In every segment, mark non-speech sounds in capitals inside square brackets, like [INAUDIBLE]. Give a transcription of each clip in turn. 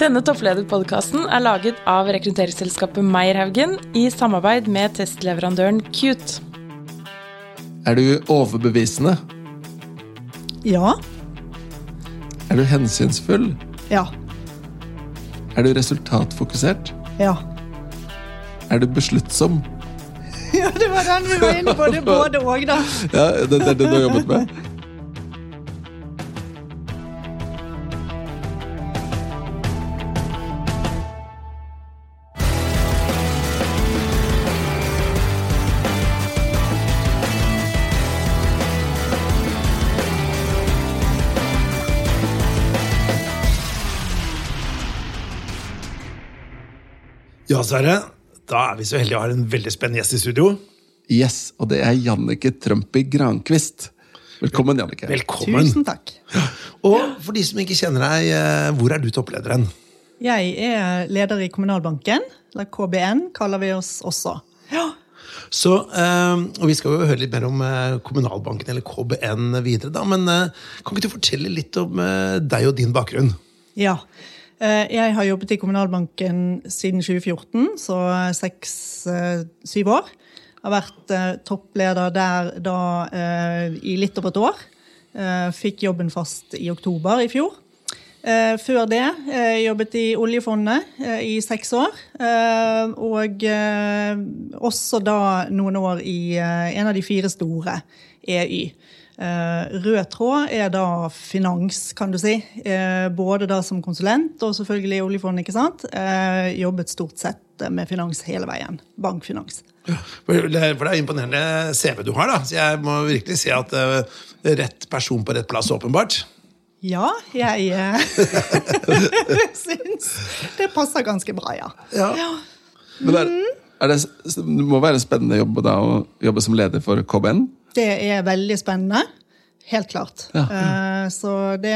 Denne topplederpodkasten er laget av rekrutteringsselskapet Meierhaugen i samarbeid med testleverandøren Cute. Er du overbevisende? Ja. Er du hensynsfull? Ja. Er du resultatfokusert? Ja. Er du besluttsom? [LAUGHS] Ja, det var den vi var inne på. Det er både og, da. Ja, det, det er det du har jobbet med? [LAUGHS] Ja, Sverre. Da er vi så heldige å ha en veldig spennende gjest i studio. Yes, og det er Jannike Trømpi Grankvist. Velkommen, Jannike. Velkommen. Tusen takk. Og for de som ikke kjenner deg, eh, hvor er du toppleder hen? Jeg er leder i Kommunalbanken, eller KBN kaller vi oss også. Ja. Så, eh, og Vi skal jo høre litt mer om eh, Kommunalbanken, eller KBN, videre. da, Men kan ikke du fortelle litt om deg og din bakgrunn? ja. Eh, Jeg har jobbet i Kommunalbanken siden 2014, så seks-syv år. Har vært eh, toppleder der da eh, i litt over et år. Eh, Fikk jobben fast i oktober i fjor. Eh, Før det eh, jobbet i oljefondet eh, i seks år. eh, Og eh, også da noen år i eh, en av de fire store, EY. Eh, Rød tråd er da finans, kan du si. Eh, Både da som konsulent og selvfølgelig i oljefondet. ikke sant? Eh, Jobbet stort sett med finans hele veien. Bankfinans. For det er imponerende CV du har, da. Så jeg må virkelig si at rett person på rett plass, åpenbart. Ja, jeg [LAUGHS] syns det passer ganske bra, ja. Ja. Men er, er det, det må være en spennende jobb da, å jobbe som leder for KBN? Det er veldig spennende. Helt klart. Ja. Eh, Så det,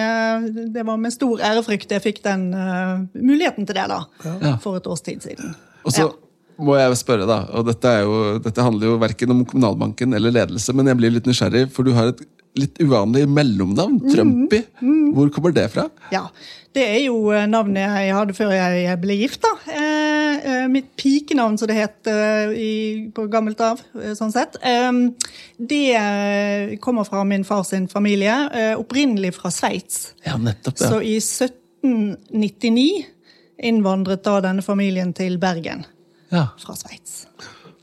det var med stor ærefrykt jeg fikk den uh, muligheten til det, da. Ja. For et års tid siden. Og så Ja. må jeg spørre, da, og dette, er jo, dette handler jo verken om Kommunalbanken eller ledelse, men jeg blir litt nysgjerrig, for du har et litt uvanlig mellomnavn, Trømpi. Hvor kommer det fra? Ja, Det er jo eh, navnet jeg hadde før jeg ble gift. da. Eh, eh, mitt pikenavn, som det het eh, i, på gammelt av. eh, sånn sett. Eh, det kommer fra min fars sin familie, eh, opprinnelig fra Sveits. Ja, nettopp. Så i 1799 innvandret da denne familien til Bergen ja. fra Sveits.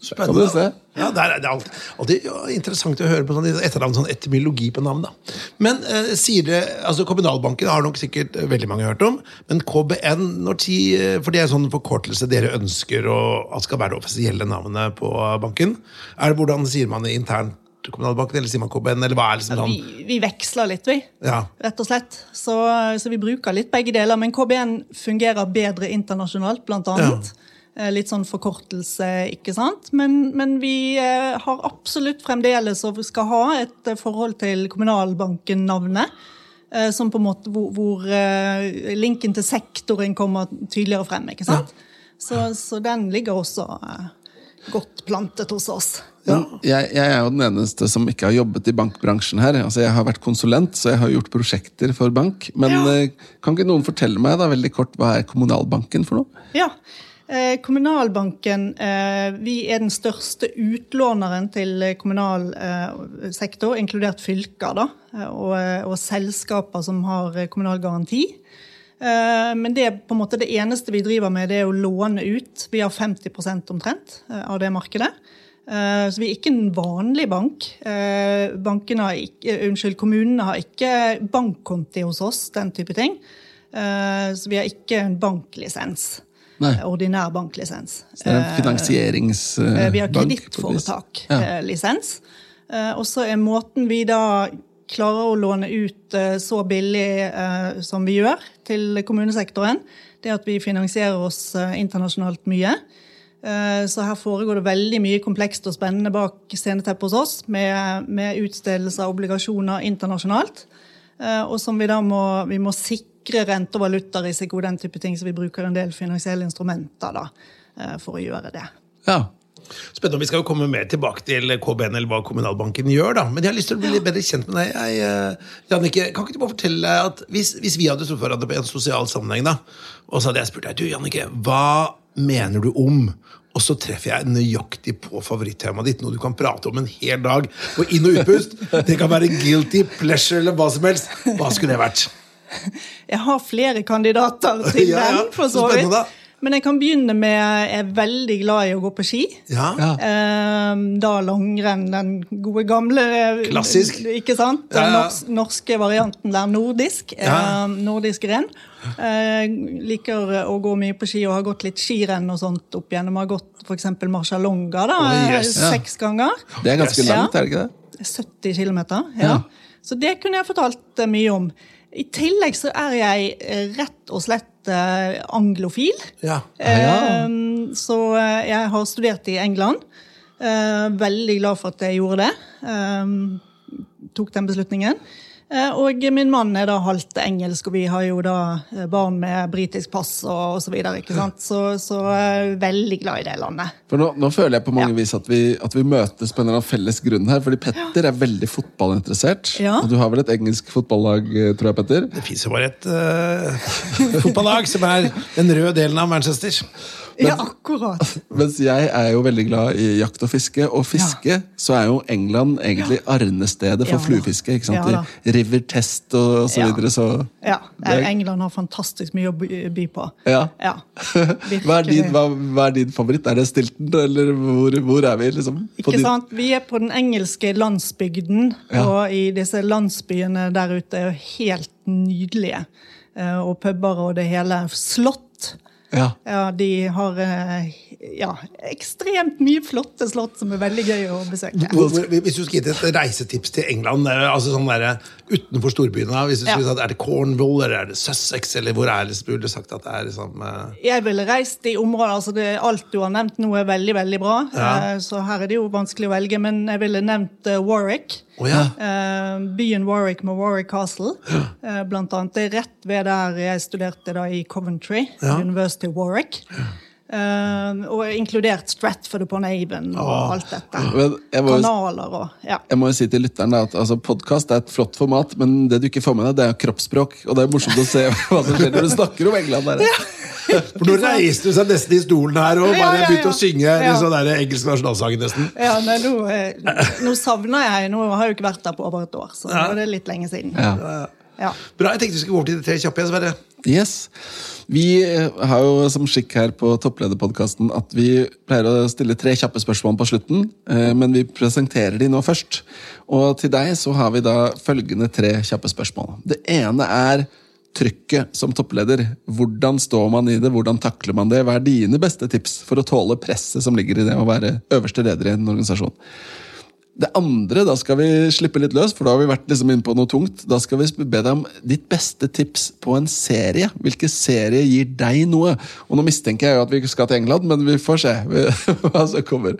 Spennende. Ja, det er, det er alltid, alltid interessant å høre på sånn etternavn, sånn etymologi på navn. da. Men eh, sier det, altså Kommunalbanken har nok sikkert eh, veldig mange hørt om, men KBN, når tid, eh, for det er en sånn forkortelse dere ønsker å, at skal være det offisielle navnet på banken. Er det Hvordan sier man det internt? Kommunalbanken, eller sier man KBN? eller hva er liksom sånn? Vi, vi veksler litt, vi. Ja. Rett og slett. Så, så vi bruker litt begge deler. Men KBN fungerer bedre internasjonalt, blant annet. Eh, Litt sånn forkortelse, ikke sant. Men, men vi eh, har absolutt fremdeles og skal ha et eh, forhold til Kommunalbanken-navnet. eh, Som på en måte hvor, hvor eh, linken til sektoren kommer tydeligere frem. ikke sant? Så, så den ligger også eh, godt plantet hos oss. Ja. Jeg, jeg er jo den eneste som ikke har jobbet i bankbransjen her. Altså, Jeg har vært konsulent, så jeg har gjort prosjekter for bank. Men ja. kan ikke noen fortelle meg da veldig kort hva er Kommunalbanken for noe? Ja. Eh, Kommunalbanken eh, vi er den største utlåneren til eh, kommunal sektor, inkludert fylker da, og, og selskaper som har kommunal garanti. Men det, på en måte det eneste vi driver med, det er å låne ut. Vi har 50 omtrent av det markedet. Så vi er ikke en vanlig bank. Har ikke, unnskyld, kommunene har ikke bankkonti hos oss, den type ting. Så vi har ikke en banklisens. Nei. Ordinær banklisens. En finansieringsbank. Eh, Vi har kredittforetaklisens. Ja. Og så er måten vi da klarer å låne ut eh, så billig eh, som vi gjør til kommunesektoren, det at vi finansierer oss eh, internasjonalt mye. Eh, Så her foregår det veldig mye komplekst og spennende bak sceneteppet hos oss, med, med utstedelse av obligasjoner internasjonalt. Eh, Og som vi da må, vi må sikre rente- og valutarisiko, den type ting, så vi bruker en del finansielle instrumenter da, eh, for å gjøre det. Ja. Spennende, Vi skal jo komme mer tilbake til KBN eller hva kommunalbanken gjør. da. Men jeg har lyst til å bli litt bedre kjent med deg. Jeg, eh, Jannicke, kan ikke du bare fortelle at hvis, hvis vi hadde truffet hverandre på en sosial sammenheng, da, og så hadde jeg spurt deg du, Jannicke, hva mener du om? Og så treffer jeg nøyaktig på favorittemaet ditt, noe du kan prate om en hel dag. på inn- og utpust. Det kan være guilty pleasure eller hva som helst. Hva skulle det vært? Jeg har flere kandidater til [LAUGHS] Ja, ja. den, for Så vidt. Men jeg kan begynne med Jeg er veldig glad i å gå på ski. Ja, Ja. Eh, da langrenn, den gode gamle eh, Klassisk. Ikke sant? Den Ja, ja. norske varianten der, nordisk. Ja. Eh, nordisk renn. Eh, liker å gå mye på ski og har gått litt skirenn og sånt opp igjennom. Har gått f.eks. Marcialonga da, Oh, eh, yes. Seks ganger. Det er ganske Yes. langt, er det ikke det? 70 km. Ja. Ja. Så det kunne jeg fortalt eh, mye om. I tillegg så er jeg eh, rett og slett eh, anglofil. ja. ja. Eh, Så eh, jeg har studert i England. Eh, Veldig glad for at jeg gjorde det. Tok den beslutningen. Eh, Og min mann er da halvt engelsk, og vi har jo da eh, barn med britisk pass og osv. Så, videre, ikke sant? så så jeg er veldig glad i det landet. For nå, nå føler jeg på mange Ja. vis at vi, at vi møtes på en eller annen felles grunn her. Fordi Petter er veldig fotballinteressert. Ja. Og du har vel et engelsk fotballag, eh, tror jeg, Petter? Det fins jo bare et uh, [LAUGHS] fotballag som er den røde delen av Manchester. Ja, akkurat. [LAUGHS] Mens jeg er jo veldig glad i jakt og fiske. Og fiske, så er jo England egentlig arnestedet for Ja fluefiske. ikke sant? Ja da. River Test og, og så Ja. videre. Så Ja, er- England har fantastisk mye å by på. Ja. Ja, [LAUGHS] hva, er din, hva, hva er din favoritt? Er det Stilton, eller hvor, hvor er vi? liksom? Ikke din- sant? Vi er på den engelske landsbygden, Ja. og i disse landsbyene der ute er jo helt nydelige. Eh, Og puber og det hele. Slott. Ja. Ja, de har eh, ja, ekstremt mye flotte slott som er veldig gøy å besøke. Hvis du skulle gitt et reisetips til England, eh, altså sånn der, utenfor storbyene hvis du Ja. sagt, Er det Cornwall eller er det Sussex, eller hvor er det Burde du sagt at det er liksom, uh... Jeg ville reist i områder altså det, Alt du har nevnt nå, er veldig veldig bra. Ja. Eh, Så her er det jo vanskelig å velge, men jeg ville nevnt eh, Warwick. Å ja. Eh, byen Warwick med Warwick Castle. Eh, blant annet. Det er rett ved der jeg studerte da i Coventry. Ja. University of Warwick. Eh, og inkludert Stratford upon Avon og alt dette. Må, Kanaler og ja. jeg må jo si til lytteren at altså, Podkast er et flott format, men det du ikke får med deg, det er kroppsspråk. Og det er morsomt å se [LAUGHS] hva som skjer når du snakker om England. Der. [LAUGHS] For nå reiste du seg nesten i stolen her og Ja, bare ja, begynte å synge Ja. ja. sånn der engelsk nasjonalsang nesten. Ja, nei, nå, eh, nå savner jeg Nå har jeg jo ikke vært der på over et år, så Ja. nå er det litt lenge siden. Ja. Ja. Bra, jeg tenkte vi skulle gå over til de tre kjappe. Sverre. Yes. Vi eh, har jo som skikk her på Topplederpodkasten at vi pleier å stille tre kjappe spørsmål på slutten, eh, men vi presenterer de nå først. Og til deg så har vi da følgende tre kjappe spørsmål. Det ene er trykket som toppleder. Hvordan står man i det, hvordan takler man det? Hva er dine beste tips for å tåle presset som ligger i det å være øverste leder i en organisasjon? Det andre, da skal vi slippe litt løs, for da har vi vært liksom inne på noe tungt. Da skal vi be deg om ditt beste tips på en serie. Hvilke serie gir deg noe? Og nå mistenker jeg jo at vi skal til England, men vi får se [LAUGHS] hva som kommer.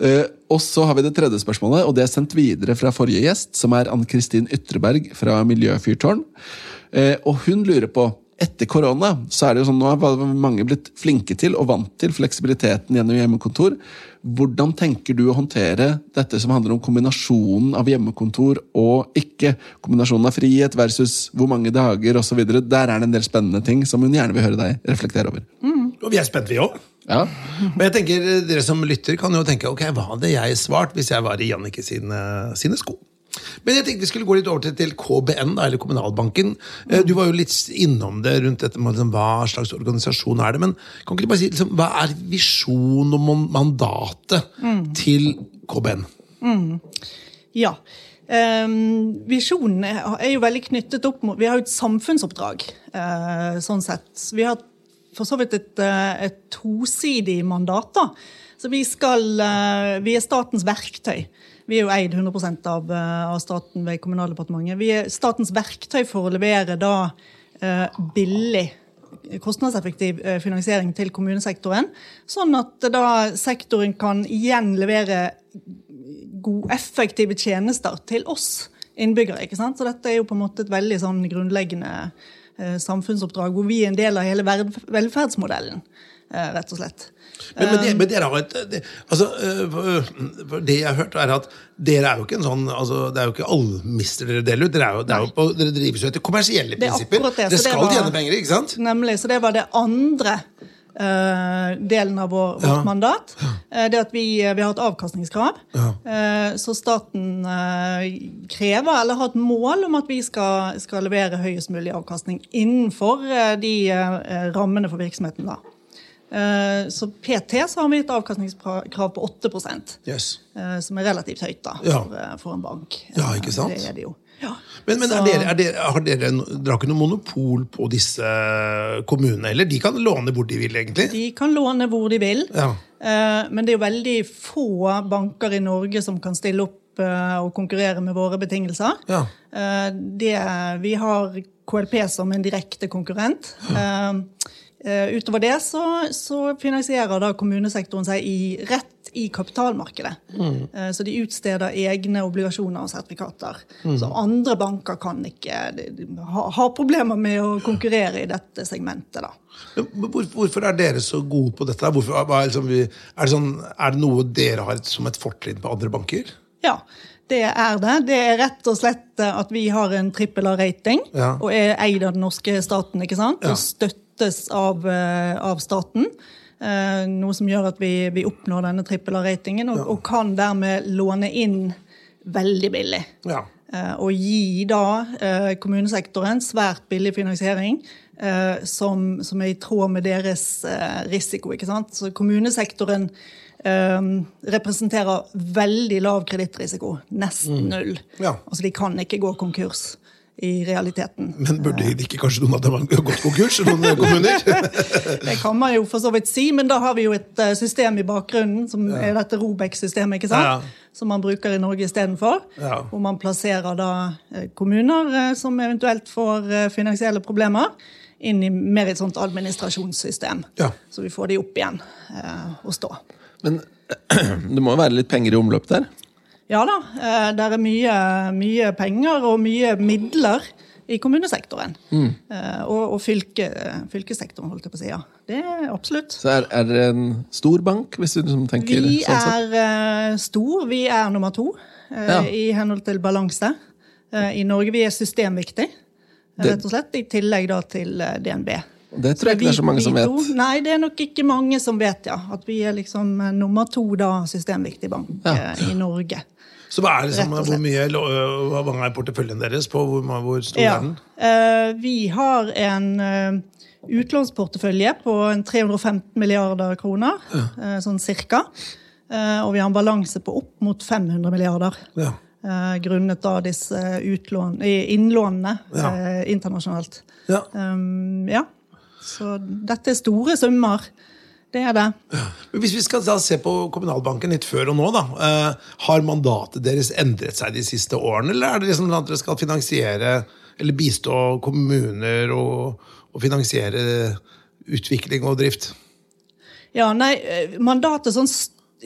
Eh, og så har vi det tredje spørsmålet, og det er sendt videre fra forrige gjest, som er Ann-Kristin Ytreberg fra Miljøfyrtårn. Eh, og hun lurer på etter korona så er det jo sånn, nå har mange blitt flinke til og vant til fleksibiliteten gjennom hjemmekontor. Hvordan tenker du å håndtere dette som handler om kombinasjonen av hjemmekontor og ikke? Kombinasjonen av frihet versus hvor mange dager osv. Der er det en del spennende ting som hun gjerne vil høre deg reflektere over. Og vi er spent, vi òg. Ja, Men jeg tenker, eh, dere som lytter, kan jo tenke ok, hva hadde jeg svart hvis jeg var i Jannicke sine, sine sko? Men jeg tenkte vi skulle gå litt over til, KBN, da, eller Kommunalbanken. Eh, Du var jo litt innom det rundt dette med liksom, hva slags organisasjon er det. Men kan ikke du bare si liksom, hva er visjonen og mandatet mandatet til KBN? Ja. Um, visjonen er, er jo veldig knyttet opp mot Vi har jo et samfunnsoppdrag, uh, sånn sett. Vi har for så vidt et, eh, et tosidig mandat. da. Så vi skal eh, Vi er statens verktøy. Vi er jo eid 100 av, eh, av staten ved Kommunaldepartementet. Vi er statens verktøy for å levere da eh, billig kostnadseffektiv finansiering til kommunesektoren, sånn at da sektoren kan igjen levere gode, effektive tjenester til oss innbyggere. ikke sant? Så dette er jo på en måte et veldig sånn grunnleggende samfunnsoppdrag hvor vi er en del av hele velferdsmodellen. Eh, rett og slett. Men, men, det, men dere har et det, altså, for Det jeg har hørt, er at dere er jo ikke en sånn altså, Det er jo ikke almister dere deler ut. Dere, er jo, det er dere drives jo etter kommersielle er prinsipper. det, Dere det skal var- tjene penger, ikke sant? Nemlig, så det var det andre Uh, delen av vår, vårt Ja. mandat. Uh, det at vi, vi har et avkastningskrav. Eh, så staten eh, krever, eller har et mål om at vi skal, skal levere høyest mulig avkastning innenfor eh, de eh, rammene for virksomheten. da. Eh, så PT så har vi et avkastningskrav på 8 Yes. eh, som er relativt høyt da, Ja. for, eh, for en bank. Ja, ikke sant? Det er det jo. Ja. Men, men er dere, er dere, har dere, dere har ikke noe monopol på disse kommunene heller? De kan låne hvor de vil, egentlig? De kan låne hvor de vil, Ja. men det er jo veldig få banker i Norge som kan stille opp og konkurrere med våre betingelser. Ja. Det, vi har KLP som en direkte konkurrent. Eh, Utover det så, så finansierer da kommunesektoren seg i, rett i kapitalmarkedet. Mm. Så de utsteder egne obligasjoner og sertifikater. Så andre banker kan ikke ha, ha problemer med å konkurrere i dette segmentet. da. Men hvor, hvorfor er dere så gode på dette? Hvorfor, er, liksom, vi- er, det sånn, er det noe dere har som et fortrinn på andre banker? Ja, det er det. Det er rett og slett eh, at vi har en trippel A-rating Ja. og er eid av den norske staten, ikke sant? Ja. Og støttes av, eh, av staten. Eh, Noe som gjør at vi, vi oppnår denne trippel A-ratingen, og, og kan dermed låne inn veldig billig. Ja. Eh, Og gi da kommunesektoren svært billig finansiering som, som er i tråd med deres risiko. ikke sant? Så kommunesektoren eh, representerer veldig lav kredittrisiko. Nesten null. Ja. Altså de kan ikke gå konkurs i realiteten. Men burde ikke kanskje noen av dem ha gått konkurs? Noen kommuner? [LAUGHS] Det kan man jo for så vidt si, men da har vi jo et eh, system i bakgrunnen, som er dette Robek-systemet, ikke sant? Ja, ja. Som man bruker i Norge istedenfor. Ja. Hvor man plasserer da eh, kommuner eh, som eventuelt får finansielle problemer, inn i mer et sånt administrasjonssystem. Ja. Så vi får de opp igjen og stå. Men [CLEARS THROAT] det må jo være litt penger i omløp der? Ja da, eh, det er mye, mye penger og mye midler i kommunesektoren. Mm. Eh, og og fylke, fylkessektoren, holdt jeg på å si. Ja. Det er absolutt. Så er, er dere en stor bank, hvis du liksom tenker Vi sånn sett? er eh, stor. Vi er nummer to Ja. i henhold til balanse. I Norge vi er systemviktig, rett og slett. I tillegg da til DNB. Det tror jeg ikke det er så mange som vet. to- Nei, det er nok ikke mange som vet, ja. At vi er liksom eh, nummer to da, systemviktig bank Ja. eh, i Norge. Så hva er liksom, hvor mye hva mange er porteføljen deres på? Hvor, hvor stor Ja. er den? Eh, vi har en eh, utlånsportefølje på 315 milliarder kroner, ja. sånn cirka. Eh, og vi har en balanse på opp mot 500 milliarder. Ja. eh, grunnet da disse utlån, innlånene Ja. eh, internasjonalt. Ja. Um, ja. Så dette er store summer. Det er det. Hvis vi skal da se på Kommunalbanken litt før og nå, da. Eh, har mandatet deres endret seg de siste årene, eller er det liksom at dere skal finansiere eller bistå kommuner og, og finansiere utvikling og drift? Ja, nei, eh, mandatet sånn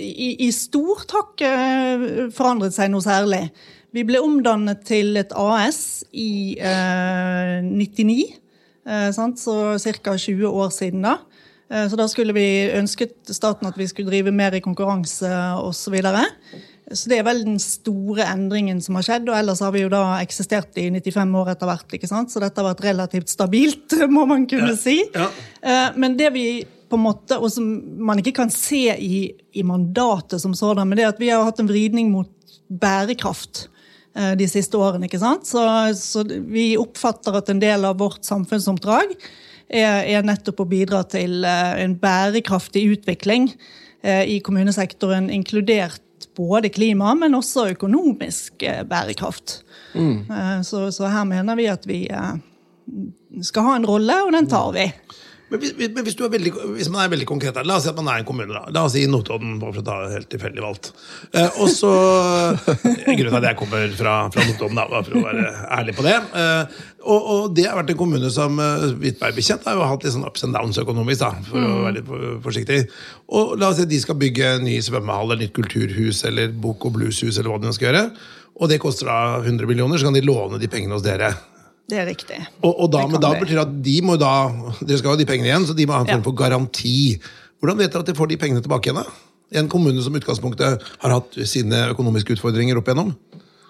i, i stort har ikke eh, forandret seg noe særlig. Vi ble omdannet til et AS i eh, 99, eh, sant? Så ca. 20 år siden da. Eh, så da skulle vi ønsket staten at vi skulle drive mer i konkurranse osv. Så, så det er vel den store endringen som har skjedd. Og ellers har vi jo da eksistert i 95 år etter hvert, ikke sant? så dette har vært relativt stabilt, [LAUGHS] må man kunne si. Ja. Ja. Men det vi på en måte, og som man ikke kan se i, i mandatet som sådan, men det er at vi har hatt en vridning mot bærekraft eh, de siste årene. ikke sant? Så, så vi oppfatter at en del av vårt samfunnsoppdrag er, er nettopp å bidra til eh, en bærekraftig utvikling eh, i kommunesektoren, inkludert både klima, men også økonomisk eh, bærekraft. Mm. Så, så her mener vi at vi eh, skal ha en rolle, og den tar vi. Men hvis, men hvis, du er veldig, hvis man er veldig konkret her, La oss si at man er en kommune. da. La oss si Notodden, bare for å ta helt tilfeldig valgt. Eh, og så, [LAUGHS] Grunnen til at jeg kommer fra, fra Notodden, da, bare for å være ærlig på det. Eh, og, og det har vært en kommune som uh, vidt meg bekjent har jo hatt litt sånn ups and downs økonomisk. da, For å være litt forsiktig. Og La oss si at de skal bygge en ny svømmehall, eller nytt kulturhus eller bok- og blueshus, eller hva de skal gjøre. Og det koster da 100 millioner, så kan de låne de pengene hos dere. Det er riktig. Og, og da, men da betyr at de må da Dere skal ha de pengene igjen, så de må ha en Ja. form for garanti. Hvordan vet dere at de får de pengene tilbake igjen? da? En kommune som utgangspunktet har hatt sine økonomiske utfordringer opp igjennom?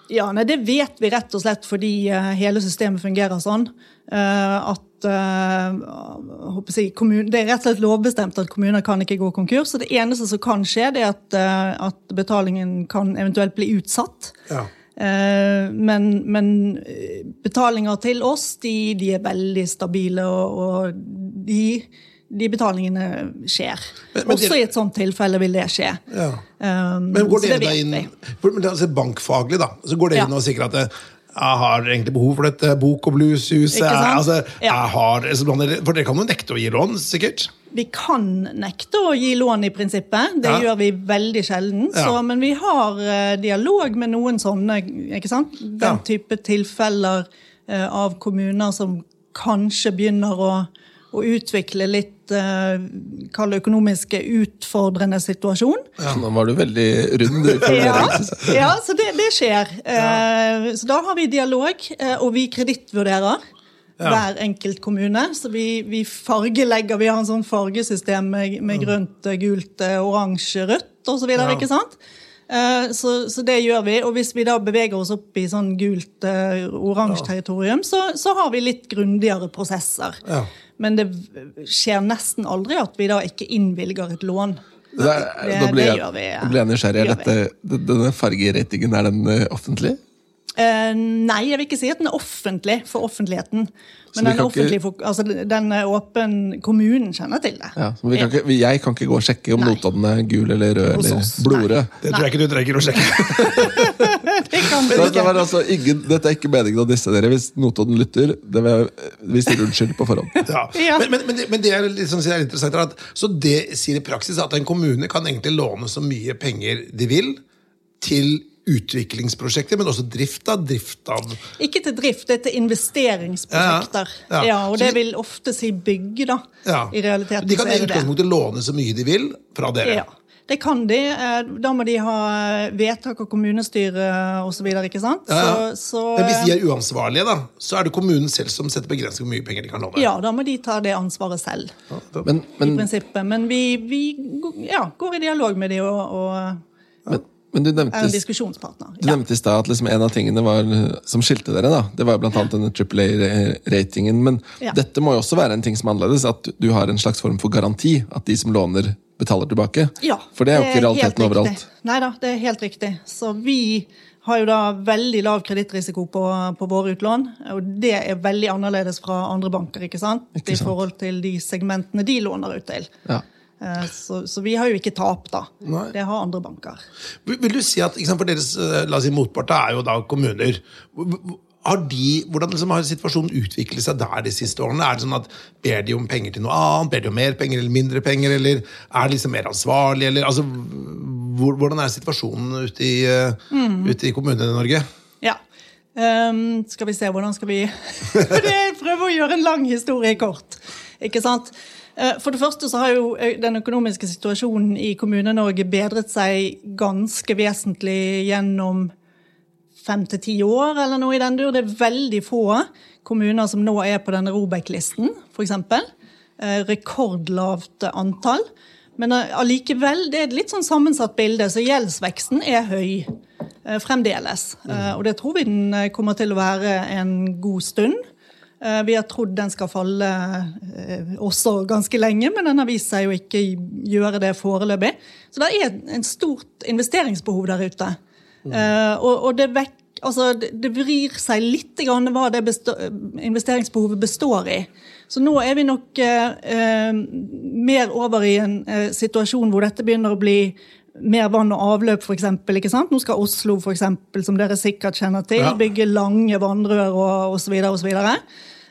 Ja, nei, Det vet vi rett og slett fordi eh, hele systemet fungerer sånn. eh, at eh, jeg, kommun- Det er rett og slett lovbestemt at kommuner kan ikke gå konkurs. så Det eneste som kan skje, det er at, at betalingen kan eventuelt bli utsatt. Ja. Eh, men, men eh, betalinger til oss, de, de er veldig stabile, og, og de, de betalingene skjer. Men- men Også i et sånt tilfelle vil det skje. Ja. Um, Men går dere det da inn for, men altså Bankfaglig, da. Så går dere Ja. inn og sikrer at jeg har egentlig behov for dette bok- og blueshuset. Altså, Ja. har, for dere kan jo nekte å gi lån, sikkert? Vi kan nekte å gi lån i prinsippet. Det Ja. gjør vi veldig sjelden. Ja. Så, men vi har eh, dialog med noen sånne, ikke sant? Den type tilfeller eh, av kommuner som kanskje begynner å, å utvikle litt uh, Kall det økonomisk utfordrende situasjon. Nå var du veldig rund. [LAUGHS] Ja, ja så det, det skjer. Eh, Så da har vi dialog, eh, og vi kredittvurderer Ja. hver enkelt kommune. Så vi, vi fargelegger, vi har en sånn fargesystem med, med grønt, eh, gult, eh, oransje, rødt osv. Ja. ikke sant? Eh, Så, så det gjør vi. Og hvis vi da beveger oss opp i sånn gult, eh, territorium, så, så har vi litt grundigere prosesser. Ja. Men det skjer nesten aldri at vi da ikke innvilger et lån. Det det, Det- det gjør vi, ja. da ble jeg nysgjerrig. Er dette, denne fargeratingen, er den eh, offentlig? Eh, nei, jeg vil ikke si at den er offentlig for offentligheten. Men den er ikke- offentlig for, altså, den er åpen Kommunen kjenner til det. Ja, så vi kan ikke, jeg kan ikke gå og sjekke om Nei. Notodden er gul eller rød eller blodrød. Det tror jeg ikke du trenger å sjekke. [LAUGHS] Det kan du Det, det ikke. altså ingen, dette er ikke meningen å disse dere. Hvis Notodden lytter, det vil vi sier unnskyld på forhånd. [LAUGHS] Ja. Ja. Men, men, men, det, men det er litt sånn, er interessant er at, Så det sier i praksis at en kommune kan egentlig låne så mye penger de vil til utviklingsprosjekter, men også drift av drift av Ikke til drift, det er til investeringsprosjekter. Ja, ja. Ja, og det vil ofte si bygge, da. ja. I realiteten De kan i utgangspunktet låne så mye de vil fra dere. Ja, det kan de. Eh, Da må de ha vedtak av kommunestyret osv. ikke sant? Ja, ja. Så, så, Men hvis de er uansvarlige, da, så er det kommunen selv som setter begrensninger på hvor mye penger de kan låne. ja, da må de ta det ansvaret selv. Men, i prinsippet. Men vi, vi ja, går i dialog med de og, og men, men du nevnte, er en diskusjonspartner. du nevnte i stad at liksom en av tingene var, som skilte dere, da, det var bl.a. denne Triple A-ratingen. Men Ja. dette må jo også være en ting som er annerledes, at du har en slags form for garanti. At de som låner, betaler tilbake. Ja, For det er jo ikke realiteten overalt. Nei da, det er helt riktig. Så vi har jo da veldig lav kredittrisiko på, på våre utlån. Og det er veldig annerledes fra andre banker, ikke sant? Ikke sant. I forhold til de segmentene de låner ut til. Ja. Eh, Så, så vi har jo ikke tap, da. Nei. Det har andre banker. Vil du si at for deres eh, la oss si, motpart er jo da kommuner. Har de, hvordan liksom har situasjonen utviklet seg der de siste årene? Er det sånn at Ber de om penger til noe annet? Ber de om mer penger eller mindre penger? Eller er de liksom mer ansvarlige? Eller, altså, hvordan er situasjonen ute i, eh, Mm. ute i Kommune-Norge? Ja. Um, skal vi se, hvordan skal vi [LAUGHS] Prøve å gjøre en lang historie kort. Ikke sant? Eh, For det første så har jo den økonomiske situasjonen i Kommune-Norge bedret seg ganske vesentlig gjennom fem til ti år, eller noe i den dur. Det er veldig få kommuner som nå er på denne Robek-listen, f.eks. Eh, rekordlavt antall. Men eh, allikevel, det er et litt sånn sammensatt bilde, så gjeldsveksten er høy eh, fremdeles. Eh, og det tror vi den eh, kommer til å være en god stund. Eh, Vi har trodd den skal falle eh, også ganske lenge, men den har vist seg jo ikke gjøre det foreløpig. Så det er en stort investeringsbehov der ute. Mm. og, og det, vekk, altså, det, vrir seg litt grann hva det bestå, investeringsbehovet består i. Så nå er vi nok eh, eh, mer over i en eh, situasjon hvor dette begynner å bli mer vann og avløp, for eksempel, ikke sant? Nå skal Oslo, for eksempel, som dere sikkert kjenner til, Ja. bygge lange vannrør og osv. osv.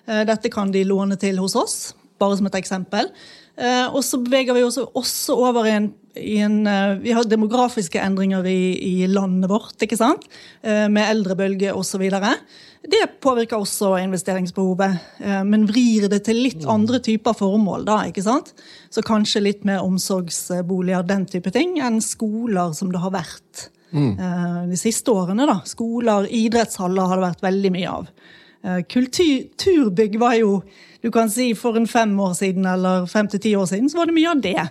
Dette kan de låne til hos oss, bare som et eksempel. Eh, Og så beveger vi oss også over i en, i en eh, Vi har demografiske endringer i, i landet vårt, ikke sant? Eh, med eldrebølge osv. Det påvirker også investeringsbehovet, eh, men vrir det til litt andre typer formål. da, ikke sant? Så kanskje litt mer omsorgsboliger, den type ting, enn skoler, som det har vært mm. de siste årene. da. Skoler, idrettshaller har det vært veldig mye av. Eh, Kulturbygg var jo du kan si For en fem år siden eller fem til ti år siden så var det mye av det.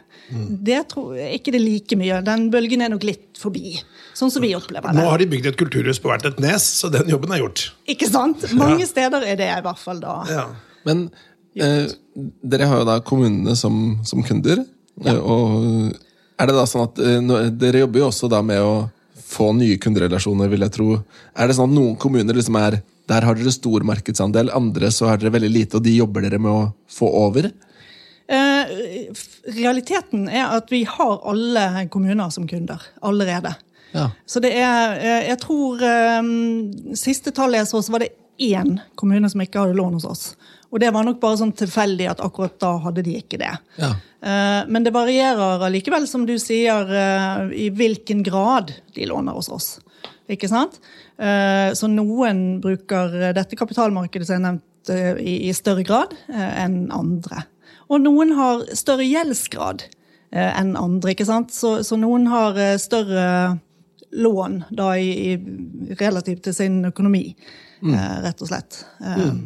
Det tror jeg ikke det er like mye. Den bølgen er nok litt forbi. Sånn som vi opplever det. Nå har de bygd et kulturhus på hvert et nes, så den jobben er gjort. Ikke sant? Mange steder er det i hvert fall da. Ja. Men eh, dere har jo da kommunene som, som kunder. Ja. Og er det da sånn at eh, nå- Dere jobber jo også da med å få nye kunderelasjoner, vil jeg tro. Er det sånn at noen kommuner liksom er Der har dere stor markedsandel, andre så har dere veldig lite, og de jobber dere med å få over? Eh, realiteten er at vi har alle kommuner som kunder allerede. Ja. Så det er eh, Jeg tror eh, Siste tallet jeg så, så var det én kommune som ikke hadde lån hos oss. Og det var nok bare sånn tilfeldig at akkurat da hadde de ikke det. Ja. Men det varierer allikevel, som du sier, i hvilken grad de låner hos oss. Ikke sant? Eh, Så noen bruker dette kapitalmarkedet som jeg nevnte, i, i større grad eh, enn andre. Og noen har større gjeldsgrad eh, enn andre. ikke sant? Så, så noen har eh, større lån da i, i relativt til sin økonomi, mm. rett og slett. Mm.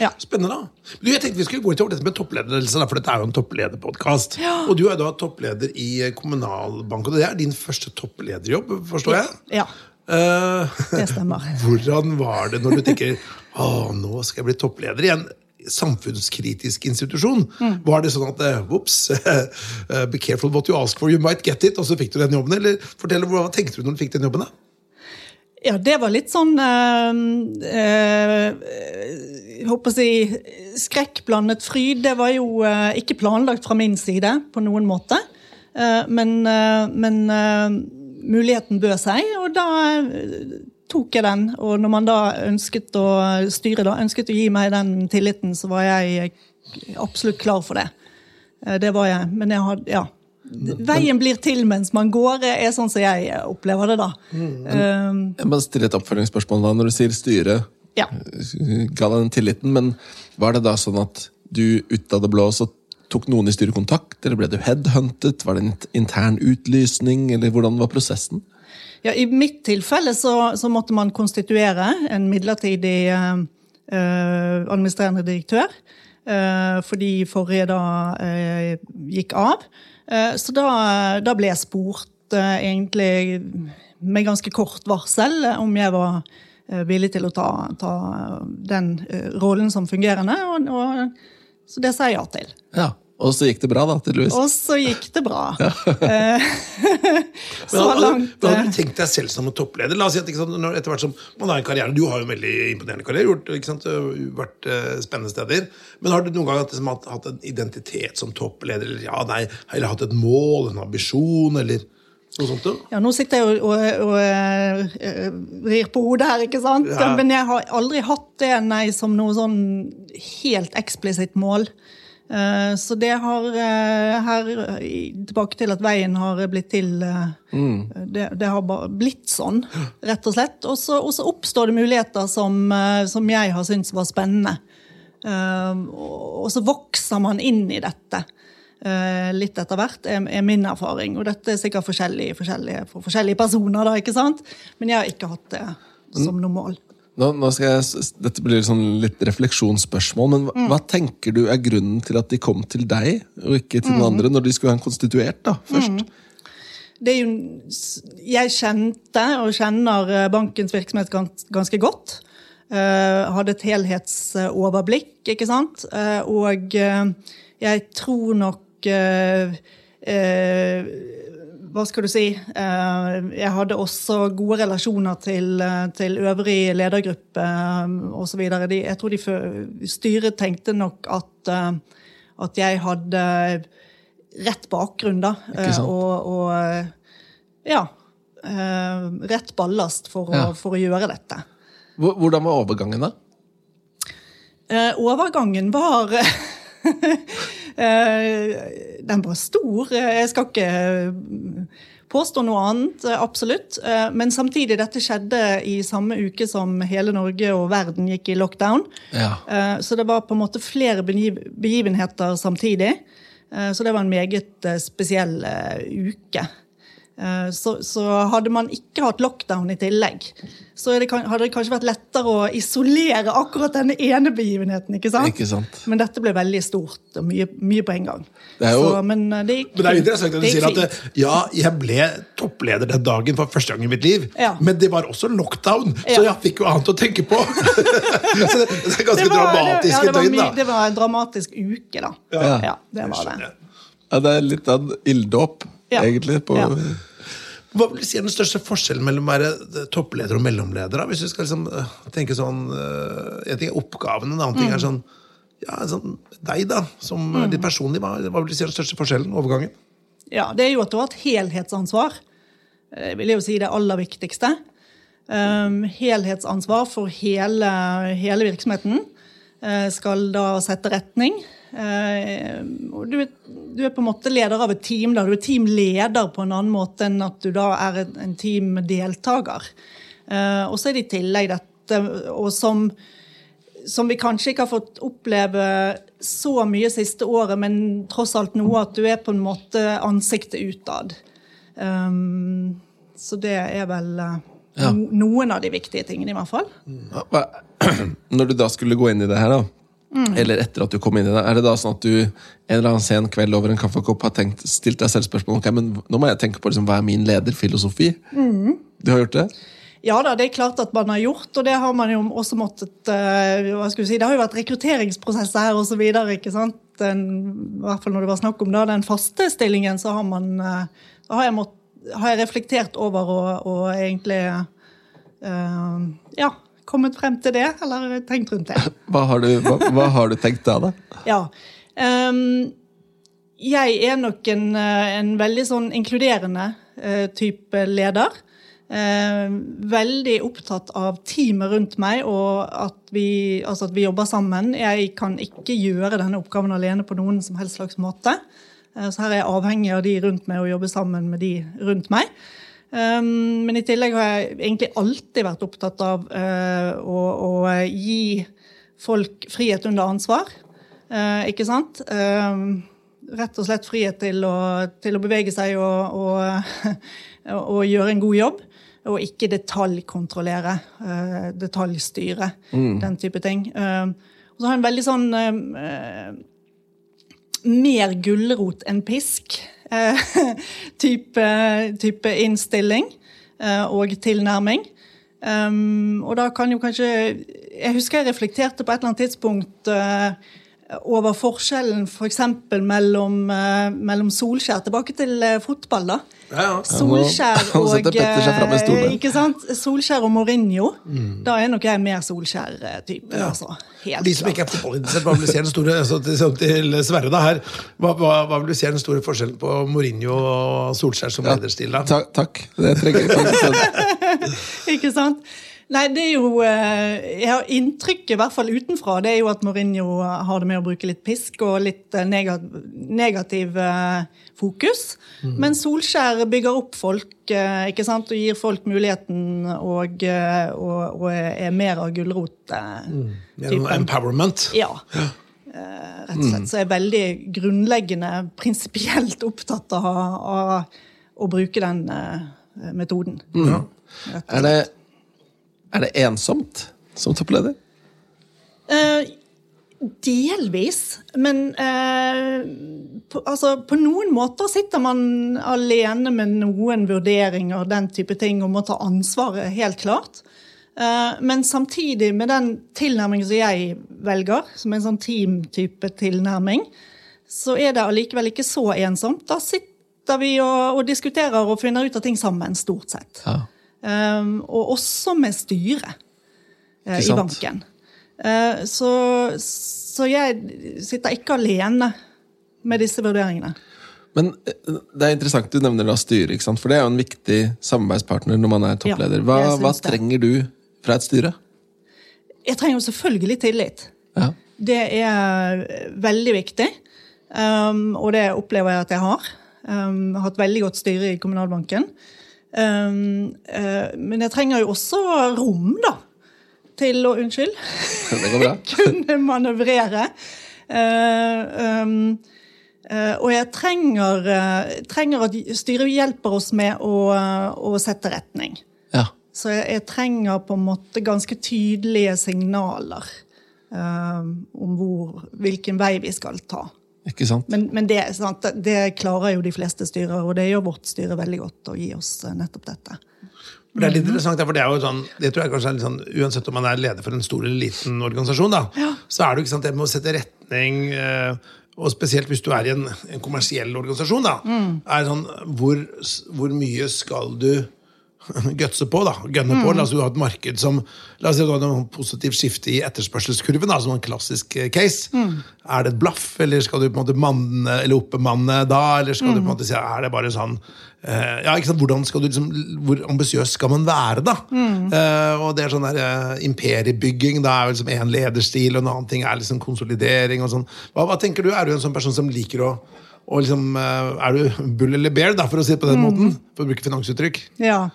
Ja. Spennende, da. Du, jeg tenkte Vi skulle gå til dette med toppledelse, for dette er jo en topplederpodkast. Og du er da toppleder i Kommunalbanken, og det er din første topplederjobb, forstår jeg? ja, Eh, det stemmer. [LAUGHS] hvordan var det når du tenker å, nå skal jeg bli toppleder i en samfunnskritisk institusjon? Var det sånn at eh, Ops, [LAUGHS] be careful what you ask for, you might get it, og så fikk du den jobben? Eller fortell, hva tenkte du når du fikk den jobben? da? Ja, det var litt sånn øh, øh, Jeg håper å si skrekkblandet fryd. Det var jo øh, ikke planlagt fra min side på noen måte. Uh, men eh, men eh, muligheten bød seg, og da eh, tok jeg den. Og når man da ønsket å styre da, ønsket å gi meg den tilliten, så var jeg absolutt klar for det. Eh, Det var jeg. Men jeg hadde Ja. Veien blir til mens man går, er sånn som jeg opplever det, da. Eh, Jeg må stille et oppfølgingsspørsmål da, når du sier styre. ja. Ga deg den tilliten, men var det da sånn at du ut av det blå så tok noen i styret kontakt, eller ble du headhuntet? Var det en intern utlysning, eller hvordan var prosessen? Ja, I mitt tilfelle så, så måtte man konstituere en midlertidig eh, eh, administrerende direktør. eh, fordi forrige da eh, gikk av. Eh, så da, da ble jeg spurt eh, egentlig med ganske kort varsel om jeg var villig til å ta, ta den rollen som fungerende. Og, og, så det sa jeg ja til. Ja, Og så gikk det bra, da, tydeligvis. Og så gikk det bra. [LAUGHS] Eh, [LAUGHS] så langt Hva hadde eh, du tenkt deg selv som en toppleder? La oss si at ikke sant, når, etter hvert som man har en karriere, Du har jo en veldig imponerende karriere, gjort, ikke sant, vært uh, spennende steder. Men har du noen gang hatt, liksom, hatt, hatt en identitet som toppleder? Eller, ja, nei, eller hatt et mål, en ambisjon, eller noe sånt? da? Ja, nå sitter jeg og, og, og eh, rir på hodet her, ikke sant? Ja. Men jeg har aldri hatt det, nei, som noe sånn helt eksplisitt mål. Eh, Så det har eh, her Tilbake til at veien har blitt til mm. det, det har bare blitt sånn, rett og slett. Og så, oppstår det muligheter som, eh, som jeg har syntes var spennende. Eh, Og så vokser man inn i dette eh, litt etter hvert, er, er min erfaring. Og dette er sikkert forskjellig, forskjellige, for forskjellige personer, da, ikke sant? Men jeg har ikke hatt det som noe mål. Nå, nå skal jeg, dette blir sånn litt refleksjonsspørsmål, men hva, hva tenker du er grunnen til at de kom til deg, og ikke til noen andre, når de skulle ha en konstituert da, først? Det er jo, jeg kjente og kjenner eh, bankens virksomhet gans, ganske godt. Uh, hadde et helhetsoverblikk, ikke sant? Uh, og uh, jeg tror nok Hva skal du si? Eh, jeg hadde også gode relasjoner til, eh, til øvrig ledergruppe eh, osv. Jeg tror de styret tenkte nok at, at jeg hadde rett bakgrunn, da. Og, og ja. Rett ballast for å, for å gjøre dette. Hvordan var overgangen, da? Overgangen var [LAUGHS] Den var stor. Eh, Jeg skal ikke eh, påstå noe annet, eh, absolutt. Eh, Men samtidig, dette skjedde i samme uke som hele Norge og verden gikk i lockdown. Ja. Eh, Så det var på en måte flere begivenheter samtidig. Eh, Så det var en meget eh, spesiell eh, uke. Eh, Så, så hadde man ikke hatt lockdown i tillegg, så er det, hadde det kanskje vært lettere å isolere akkurat denne ene begivenheten. ikke sant? Ikke sant. Men dette ble veldig stort og mye, mye på en gang. Det er jo- så, men eh, det gikk Men det er interessant at du sier at eh, ja, jeg ble toppleder den dagen for første gang i mitt liv, Ja. men det var også lockdown, så Ja. jeg fikk jo annet å tenke på. [LAUGHS] så det, det er ganske Det var- dramatisk ja, det døgn, da. Det var en dramatisk uke, da. Ja. Ja, det var det. Ja, det er litt av en ilddåp, Ja. egentlig. På, Ja. Hva vil du si er den største forskjellen mellom å være eh, toppleder og mellomleder? da? Hvis du skal liksom eh, tenke sånn eh, En ting er oppgaven, en annen ting Mm. er sånn ja, sånn, Deg, da, som mm. litt personlig, hva, hva vil du si er den største forskjellen? Overgangen? Ja, det er jo at du har et helhetsansvar. Jeg vil jo si det aller viktigste. Um, helhetsansvar for hele, hele virksomheten. Uh, skal da sette retning. Eh, du, er, du på en måte leder av et team. Da. Du er teamleder på en annen måte enn at du da er en, teamdeltaker. Eh, og så er det i tillegg dette, og som som vi kanskje ikke har fått oppleve så mye siste året, men tross alt noe at du er på en måte ansiktet utad. Um, så det er vel eh, no, noen av de viktige tingene, i hvert fall. [CLEARS THROAT] Når du da skulle gå inn i det her, da, Mm. eller etter at du kom inn i det, er det da sånn at du en eller annen sen kveld over en kaffekopp har tenkt, stilt deg selv spørsmål ok, men nå må jeg tenke på liksom, hva er min lederfilosofi? Mm. Du har gjort det? Ja da, det er klart at man har gjort, og det har man jo også måttet eh, hva skal vi si, Det har jo vært rekrutteringsprosesser her osv. I hvert fall når det var snakk om da, den faste stillingen, så har man eh, har jeg, mått, har jeg reflektert over og, og egentlig Uh, ja, kommet frem til det, eller tenkt rundt det. [LAUGHS] Hva har du, hva, hva har du tenkt da? da? [LAUGHS] Ja. Um, jeg er nok en, eh, en veldig sånn inkluderende uh, type leder. Uh, veldig opptatt av teamet rundt meg og at vi, altså at vi jobber sammen. Jeg kan ikke gjøre denne oppgaven alene på noen som helst slags måte. Uh, så her er jeg avhengig av de rundt meg og jobber sammen med de rundt meg. Um, men i tillegg har jeg egentlig alltid vært opptatt av uh, å, å gi folk frihet under ansvar. Uh, ikke sant? Um, rett og slett frihet til å, til å bevege seg og, og, [LAUGHS] og gjøre en god jobb. Og ikke detaljkontrollere, uh, detaljstyre, den type ting. Um, og så har jeg en veldig sånn mer gulrot enn pisk [LAUGHS] type, type innstilling eh, og tilnærming. Um, og da kan jo kanskje Jeg husker jeg reflekterte på et eller annet tidspunkt eh, over forskjellen f.eks. For mellom, eh, mellom Solskjær Tilbake til eh, fotball, da. Ja, ja. Solskjær [LAUGHS] og eh, Ikke sant? Solskjær og Mourinho. Da er nok jeg mer Solskjær-type. Ja. Altså. De som ikke er fotballinteressert, hva vil du si den store [LAUGHS] så til, sånn til Sverre da her, hva, hva, hva vil du si er den store forskjellen på Mourinho og Solskjær som lederstil? da? Takk. takk. Det trenger jeg faktisk en. Ikke sant? Nei, det er jo eh, Jeg har inntrykket, i hvert fall utenfra, det er jo at Mourinho har det med å bruke litt pisk og litt eh, negativ fokus. fokus. Men Solskjær bygger opp folk eh, ikke sant? og gir folk muligheten og, eh, og, og er mer av gulrot-typen. empowerment. Ja. ja. rett og slett. Så jeg er veldig grunnleggende prinsipielt opptatt av, av å bruke den eh, metoden. Ja. Er det, er det ensomt som toppleder? Uh, delvis, men eh, på, altså, på noen måter sitter man alene med noen vurderinger, den type ting, og må ta ansvaret, helt klart. Eh, men samtidig, med den tilnærmingen som jeg velger, som er en sånn team-type tilnærming, så er det allikevel ikke så ensomt. Da sitter vi og, og diskuterer og finner ut av ting sammen, stort sett. Ja. Um, og også med styret eh, i banken. Eh, så, så jeg sitter ikke alene med disse vurderingene. Men eh, det er interessant du nevner da styret, for det er jo en viktig samarbeidspartner når man er toppleder. Hva, hva trenger du fra et styre? Jeg trenger jo selvfølgelig tillit. Ja. Det er veldig viktig. Um, og det opplever jeg at jeg har. Um, jeg har hatt veldig godt styre i Kommunalbanken. Um, eh, men jeg trenger jo også rom, da. Til å Unnskyld. [LAUGHS] Det går bra. [LAUGHS] kunne manøvrere. Eh, um, Eh, og jeg trenger, trenger at styret hjelper oss med å, å sette retning. Ja. Så jeg, jeg trenger på en måte ganske tydelige signaler eh, om hvor, hvilken vei vi skal ta. Ikke sant? Men, men det, sant, det klarer jo de fleste styrer, og det gjør vårt styre veldig godt å gi oss eh, nettopp dette. Det er litt interessant, for det er jo sånn, det tror jeg kanskje er litt sånn, Uansett om man er leder for en stor eller liten organisasjon, da, så er det jo ikke sant, det med å sette retning eh, og spesielt hvis du er i en, en kommersiell organisasjon, da, er sånn, hvor, hvor mye skal du [LAUGHS] gutse på, da, gønne på. La oss si du har et marked som La oss si du har et positivt skifte i etterspørselskurven, da, som en klassisk case. case. Er det et blaff, eller skal du på en måte manne eller oppbemanne da? Eller skal du på en måte si er det bare sånn eh, ja, ikke sant, hvordan skal du liksom, Hvor ambisiøs skal man være, da? Eh, og det er sånn der eh, imperiebygging. Da er vel liksom én lederstil, og en annen ting er liksom konsolidering. og sånn. Hva, hva tenker du? Er du en sånn person som liker å og liksom, eh, Er du bull eller bear, da, for å si det på den måten? For å bruke finansuttrykk. Ja.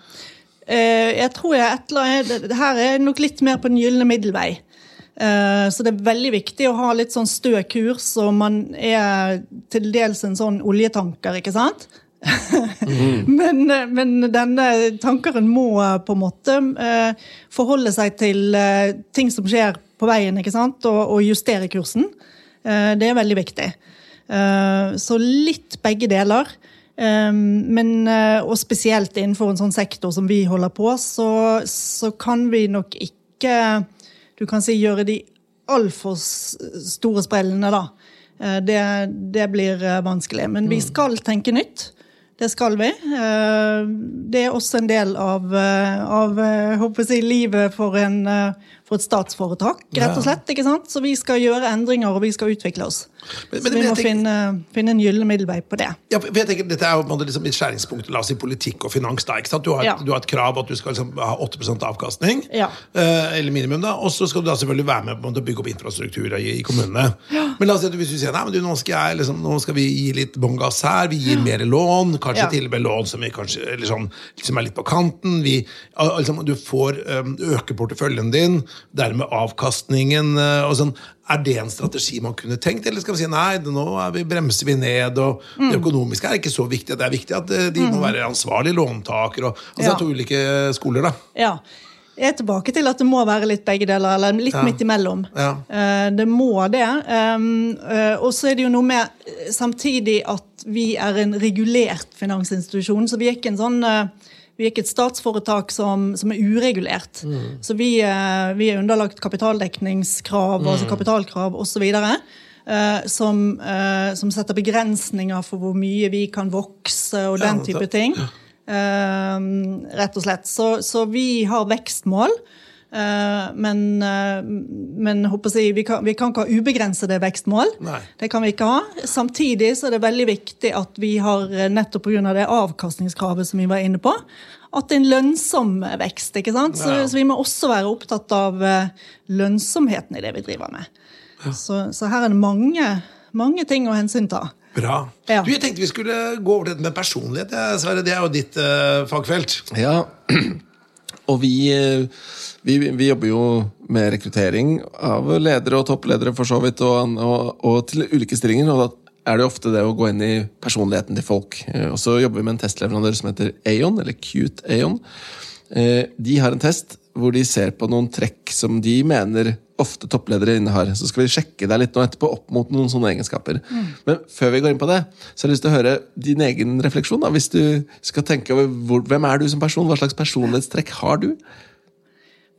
Eh, jeg tror jeg et eller det her er nok litt mer på den gylne middelvei. Eh, så det er veldig viktig å ha litt sånn stø kurs, og man er til dels en sånn oljetanker, ikke sant? [LAUGHS] men, eh, men denne tankeren må på en måte eh, forholde seg til ting som skjer på veien, ikke sant? Og, og justere kursen. Eh, det er veldig viktig. Eh, så litt begge deler. Eh, men, eh, og spesielt innenfor en sånn sektor som vi holder på, så, så kan vi nok ikke du kan si gjøre de altfor store sprellene, da. Det, det blir vanskelig. Men vi skal tenke nytt. Det skal vi. Det er også en del av, av jeg håper å livet for, en, for et statsforetak, rett og slett. ikke sant? Så vi skal gjøre endringer, og vi skal utvikle oss. Men- Så vi må tenker- finne, finne en gyllen middelvei på det. Ja, for jeg tenker, dette er jo liksom et skjæringspunkt la oss si politikk og finans. da, ikke sant? Du har, Ja. du har et krav at du skal liksom ha 8% avkastning, Ja. eh, eller minimum. da, Og så skal du da selvfølgelig være med på å bygge opp infrastruktur i, i kommunene. Men la oss si at hvis du sier nei, men du, nå skal, jeg, liksom, nå skal vi gi litt bånn gass her, vi gir mer lån, kanskje Ja. til og med lån som, vi kanskje, sånn, som er litt på kanten. Vi, liksom, du får um, øke porteføljen din, dermed avkastningen. eh, og sånn. Er det en strategi man kunne tenkt, eller skal vi si nei, nå er vi, bremser vi ned? og Mm. Det økonomiske er ikke så viktig. Det er viktig at eh, de må være ansvarlige låntakere. Og, altså, Ja. To ulike skoler, da. Ja. Jeg er tilbake til at det må være litt begge deler, eller litt Ja. midt imellom. Ja. Eh, Det må det. Um, Og så er det jo noe med samtidig at vi er en regulert finansinstitusjon, så vi er ikke en sånn vi er ikke et statsforetak som, som er uregulert. Så vi, eh, vi er underlagt kapitaldekningskrav, altså kapitalkrav osv. Uh, som, uh, som setter begrensninger for hvor mye vi kan vokse og den type ting. Uh, rett og slett. Så, så vi har vekstmål. Eh, men eh, men håper jeg, vi, kan, vi kan ikke ha ubegrensede vekstmål. Nei. Det kan vi ikke ha. Samtidig så er det veldig viktig at vi har, eh, nettopp pga. det avkastningskravet som vi var inne på, at det er en lønnsom vekst. ikke sant? Så, Ja. så vi må også være opptatt av lønnsomheten i det vi driver med. Så, så her er det mange, mange ting å hensynta. Bra. Ja. Du, Jeg tenkte vi skulle gå over til dette med personlighet. Sverre, Det er jo ditt uh, fagfelt. Ja, og vi, eh, vi, vi jobber jo med rekruttering av ledere og toppledere for så vidt, og, og, og til ulike stillinger. og da er det ofte det å gå inn i personligheten til folk. Eh, Og så jobber vi med en testleverandør som heter Aon, eller Cute Aon. Eh, De har en test hvor de ser på noen trekk som de mener ofte toppledere innehar. Så skal vi sjekke deg litt nå etterpå opp mot noen sånne egenskaper. Men før vi går inn på det, så har jeg lyst til å høre din egen refleksjon. da, Hvis du skal tenke over hvor, hvem er du som person, hva slags personlighetstrekk har du?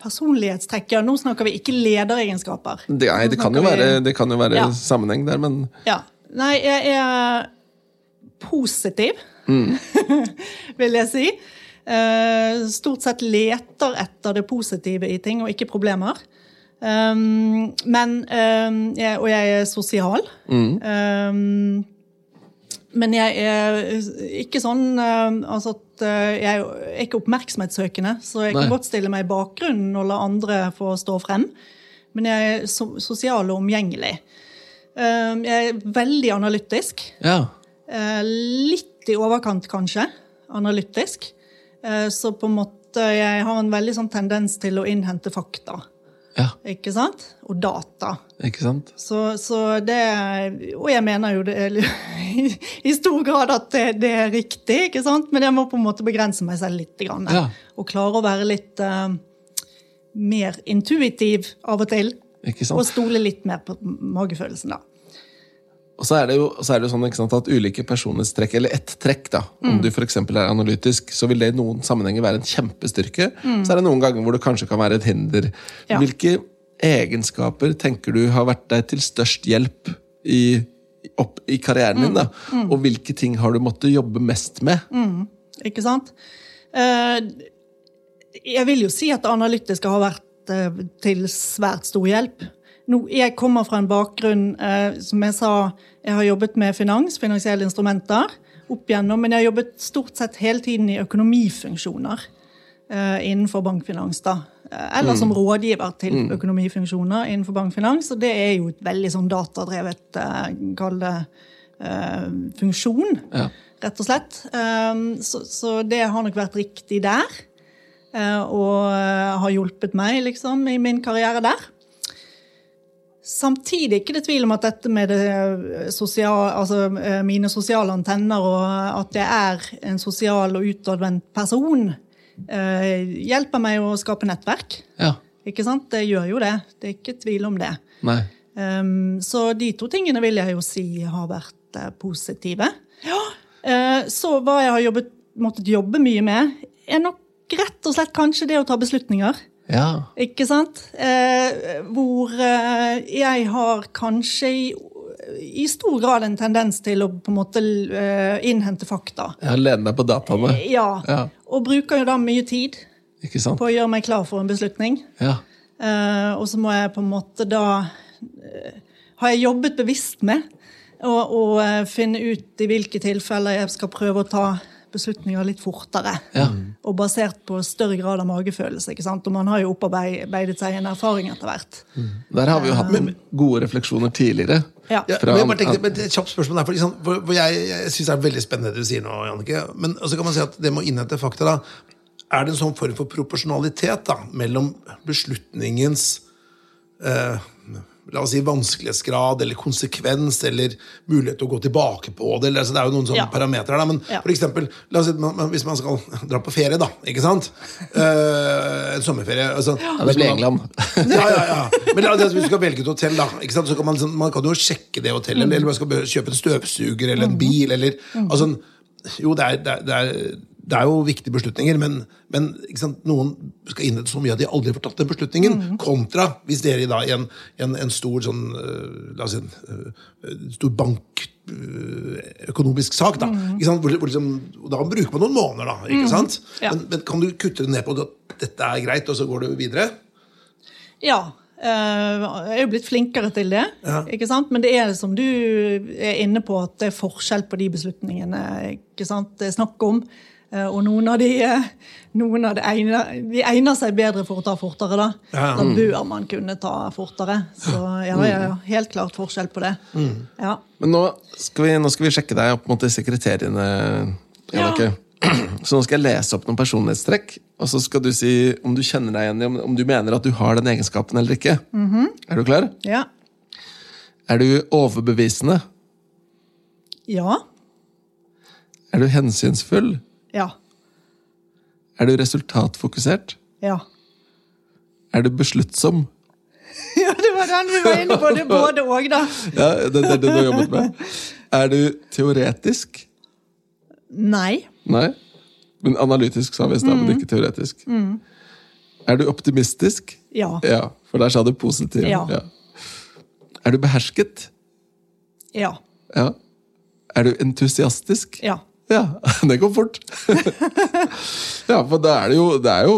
Personlighetstrekk, ja. Nå snakker vi ikke lederegenskaper. Det, nei, det kan jo være, det kan jo være Ja. sammenheng der, men Ja. Nei, jeg er positiv, Mm. [LAUGHS] vil jeg si. Eh, stort sett leter etter det positive i ting, og ikke problemer. Um, men um, jeg, Og jeg er sosial. Mm. Um, men jeg er ikke sånn altså at uh, Jeg er ikke oppmerksomhetssøkende, så jeg kan godt stille meg i bakgrunnen og la andre få stå frem. Men jeg er so sosial og omgjengelig. Jeg er veldig analytisk. ja. Eh, litt i overkant, kanskje, analytisk. Eh, så på en måte jeg har en veldig sånn tendens til å innhente fakta. Ja. Ikke sant? Og data. Ikke sant? Så, så det Og jeg mener jo det [LAUGHS] i stor grad at det, det er riktig, ikke sant? men jeg må på en måte begrense meg selv litt. Grann, Ja. Og klare å være litt uh, mer intuitiv av og til. Og stole litt mer på magefølelsen, da. Og så er det jo, så er det jo sånn sant, at ulike personlighetstrekk, eller ett trekk, da, om Mm. du f.eks. er analytisk, så vil det i noen sammenhenger være en kjempestyrke. Mm. Så er det noen ganger hvor det kanskje kan være et hinder. Ja. Hvilke egenskaper tenker du har vært deg til størst hjelp i, opp i karrieren din? da? Mm. Og hvilke ting har du måttet jobbe mest med? Ikke sant? Eh, jeg vil jo si at det analytiske har vært eh, til svært stor hjelp. Nå, jeg kommer fra en bakgrunn, eh, som jeg sa, jeg har jobbet med finans, finansielle instrumenter, opp igjennom, men jeg har jobbet stort sett hele tiden i økonomifunksjoner eh, innenfor bankfinans. da. Eh, Eller som rådgiver til økonomifunksjoner innenfor bankfinans. Og det er jo et veldig sånn datadrevet, eh, kall det, eh, funksjon, Ja. rett og slett. Um, så, så det har nok vært riktig der. eh, og eh, har hjulpet meg liksom, i min karriere der. Samtidig ikke det tvil om at dette med det sosial, altså, eh, mine sosiale antenner og at jeg er en sosial og utadvendt person, eh, hjelper meg å skape nettverk. Ja. Ikke sant? Det gjør jo det. Det er ikke tvil om det. Nei. Um, så de to tingene vil jeg jo si har vært eh, positive. Eh, så hva jeg har jobbet, måttet jobbe mye med, er nok rett og slett kanskje det å ta beslutninger. Ja. Ikke sant? Eh, hvor eh, jeg har kanskje i, i stor grad en tendens til å på en måte eh, innhente fakta. Jeg har lenet deg på dataene. Ja. Ja. Og bruker jo da mye tid på å gjøre meg klar for en beslutning. Ja. Eh, og så må jeg på en måte da eh, Har jeg jobbet bevisst med å eh, finne ut i hvilke tilfeller jeg skal prøve å ta beslutninger litt fortere. Ja. Og basert på større grad av magefølelse. ikke sant? Og man har jo opparbeidet seg en erfaring etter hvert. Der har vi jo hatt noen gode refleksjoner tidligere. Ja. Ja, men jeg bare tenkte, men et kjapt spørsmål der, for, liksom, for, for Jeg, jeg syns det er veldig spennende det du sier nå, Jannicke. Men så kan man si at det med å innhente fakta, da, er det en sånn form for proporsjonalitet da, mellom beslutningens eh, La oss si vanskelighetsgrad eller konsekvens eller mulighet til å gå tilbake på det. Eller, altså, det er jo noen sånne Ja. parametere. Da, men Ja. for eksempel, la oss si, man, hvis man skal dra på ferie, da, ikke sant? Uh, en sommerferie. Altså, Ja, det blir England. ja, ja, ja. Men la- hvis du skal velge et hotell, da, ikke sant? så kan man, liksom- man kan jo sjekke det hotellet. Eller man skal kjøpe en støvsuger eller en bil. Eller, altså, jo, det er, det, er, det, er, det er jo viktige beslutninger, men, men noen skal innrette så mye at de aldri får tatt den beslutningen. Kontra hvis dere da i en, en, en stor sånn øh, La oss si en øh, stor bank øh, økonomisk sak, da. Sant? Hvor, hvor liksom, da bruker man noen måneder, da. ikke sant? Ja. Men, men kan du kutte det ned på at dette er greit, og så går du videre? Ja. eh, jeg er jo blitt flinkere til det. Ja. ikke sant? Men det er som du er inne på, at det er forskjell på de beslutningene ikke sant? det er snakk om. Eh, Og noen av de, eh, noen av de, egner, de egner seg bedre for å ta fortere. Da Ja. Da bør man kunne ta fortere. Så ja, ja, ja, helt klart forskjell på det. Ja. Men nå skal, vi, nå skal vi sjekke deg opp mot disse kriteriene. Jannicke. [CLEARS THROAT] Så nå skal jeg lese opp noen personlighetstrekk, og så skal du si om du kjenner deg igjen i om, du mener at du har den egenskapen eller ikke. Er du klar? Ja. Er du overbevisende? Ja. Er du hensynsfull? Ja. Er du resultatfokusert? Ja. Er du besluttsom? [LAUGHS] ja, det var den vi var inne på. Det er både og, da. [LAUGHS] Ja, det, er det du har jobbet med. Er du teoretisk? Nei. Nei. Men analytisk sa vi i stad, men ikke teoretisk. Er du optimistisk? Ja. Ja, for der sa du positiv. Ja. Er du behersket? Ja. Ja. Er du entusiastisk? Ja. Ja, [LAUGHS] det går fort. [LAUGHS] ja, for det er, det, jo, det er jo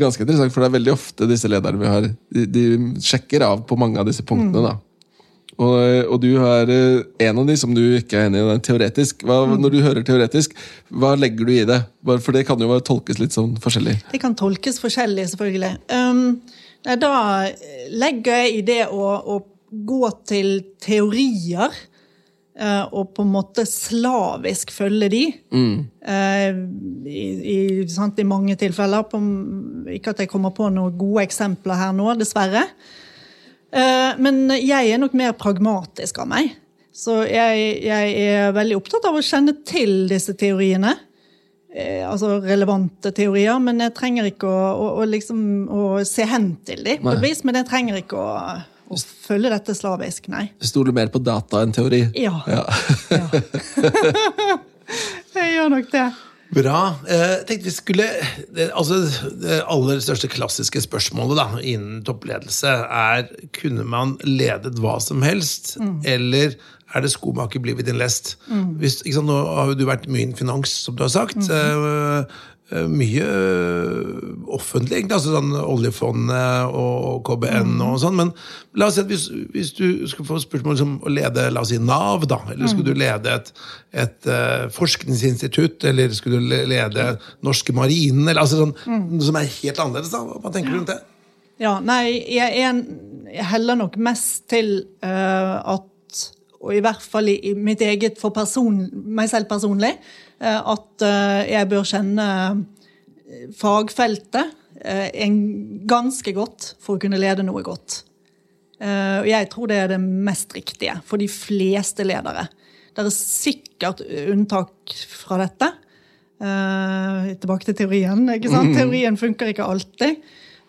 ganske interessant, for det er veldig ofte disse lederne vi har, de, de sjekker av på mange av disse punktene. da. Og, og du har eh, en av de som du ikke er enig i, den teoretisk. Hva, Når du hører teoretisk, hva legger du i det? For det kan jo tolkes litt sånn forskjellig. Det kan tolkes forskjellig, selvfølgelig. Um, da legger jeg i det å, å gå til teorier og på en måte slavisk følge de. Eh, i, i, sant, I mange tilfeller. På, ikke at jeg kommer på noen gode eksempler her nå, dessverre. Eh, men jeg er nok mer pragmatisk av meg. Så jeg, jeg er veldig opptatt av å kjenne til disse teoriene. Eh, altså relevante teorier, men jeg trenger ikke å, å, å, liksom, å se hen til dem. på et vis, Men jeg trenger ikke å, å følge dette slavisk, nei. Stoler mer på data enn teori? Ja. Ja. Ja. [LAUGHS] jeg gjør nok det. Bra. Jeg tenkte vi skulle altså, det aller største klassiske spørsmålet da, innen toppledelse er kunne man ledet hva som helst, eller er det skomaker blir vi din lest? Hvis, ikke sant, nå har jo du vært mye innen finans, som du har sagt. eh, eh, mye eh, offentlig, egentlig. altså sånn Oljefondet og KBN og sånn. Men la oss si at hvis, hvis du skulle få spørsmål som å lede la oss si Nav, da, eller skulle du lede et, et eh, forskningsinstitutt, eller skulle du lede norske marinen, eller altså sånn, noe som er helt annerledes, da? Hva tenker du rundt det? Ja, nei, jeg, er jeg heller nok mest til uh, at og i hvert fall i, mitt eget for person, meg selv personlig, eh, at eh, jeg bør kjenne eh, fagfeltet eh, en ganske godt for å kunne lede noe godt. Eh, og jeg tror det er det mest riktige for de fleste ledere. Det er sikkert unntak fra dette. Eh, tilbake til teorien. ikke sant? Teorien funker ikke alltid.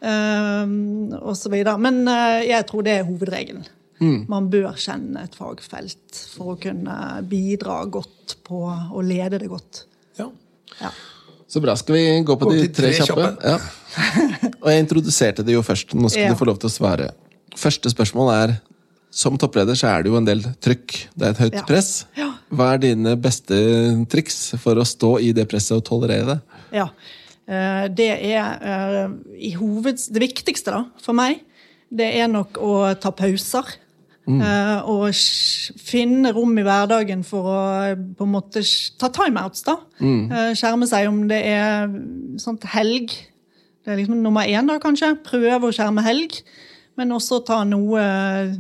eh, og så videre. Men eh, jeg tror det er hovedregelen. Man bør kjenne et fagfelt for å kunne bidra godt på å lede det godt. Ja. Ja. Så bra. Skal vi gå på Gå de tre tre kjappe? kjappe. Ja. Og jeg introduserte det jo først. Nå skal Ja. du få lov til å svare. Første spørsmål er Som toppleder så er det jo en del trykk. Det er et høyt Ja. press. Hva er dine beste triks for å stå i det presset og tolerere det? Ja. Eh, Det er eh, i hoveds... Det viktigste da, for meg, det er nok å ta pauser. Eh, Og finne rom i hverdagen for å på en måte ta timeouts. da. Eh, Skjerme seg om det er sånt helg. Det er liksom nummer én, da, kanskje. Prøve å skjerme helg. Men også ta noe eh,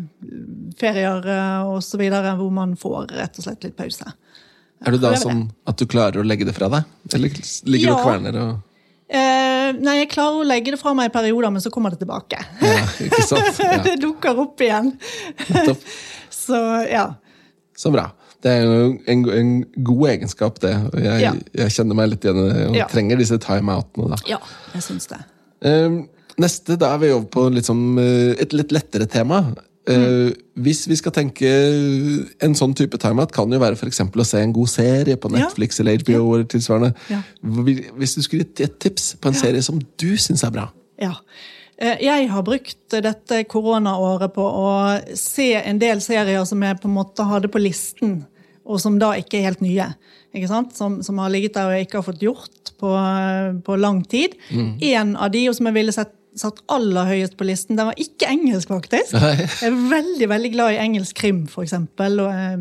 ferier osv. hvor man får rett og slett litt pause. Er du da sånn at du klarer å legge det fra deg? Eller ligger du og kverner og Eh, nei, jeg klarer å legge det fra meg i perioder, men så kommer det tilbake. Ja, ikke sant? [LAUGHS] Ja, det dukker opp igjen. Topp. [LAUGHS] Så ja. Så bra. Det er jo en, en god egenskap, det. Jeg, Ja. jeg kjenner meg litt igjen og Ja. trenger disse timeoutene. da. Ja, jeg synes det. Um, neste, da er vi over på litt sånn, eh, et litt lettere tema. Eh, Hvis vi skal tenke En sånn type timeout kan jo være for å se en god serie på Ja. Netflix eller HBO. eller tilsvarende. Ja. Hvis du skulle gitt et tips på en serie som du syns er bra Ja. Eh, Jeg har brukt dette koronaåret på å se en del serier som jeg på en måte hadde på listen, og som da ikke er helt nye. Som, som har ligget der og jeg ikke har fått gjort på, på lang tid. En av de og som jeg ville sett, satt aller høyest på listen, den var ikke engelsk, faktisk. Nei. Jeg er veldig veldig glad i engelsk krim, eksempel, og eh,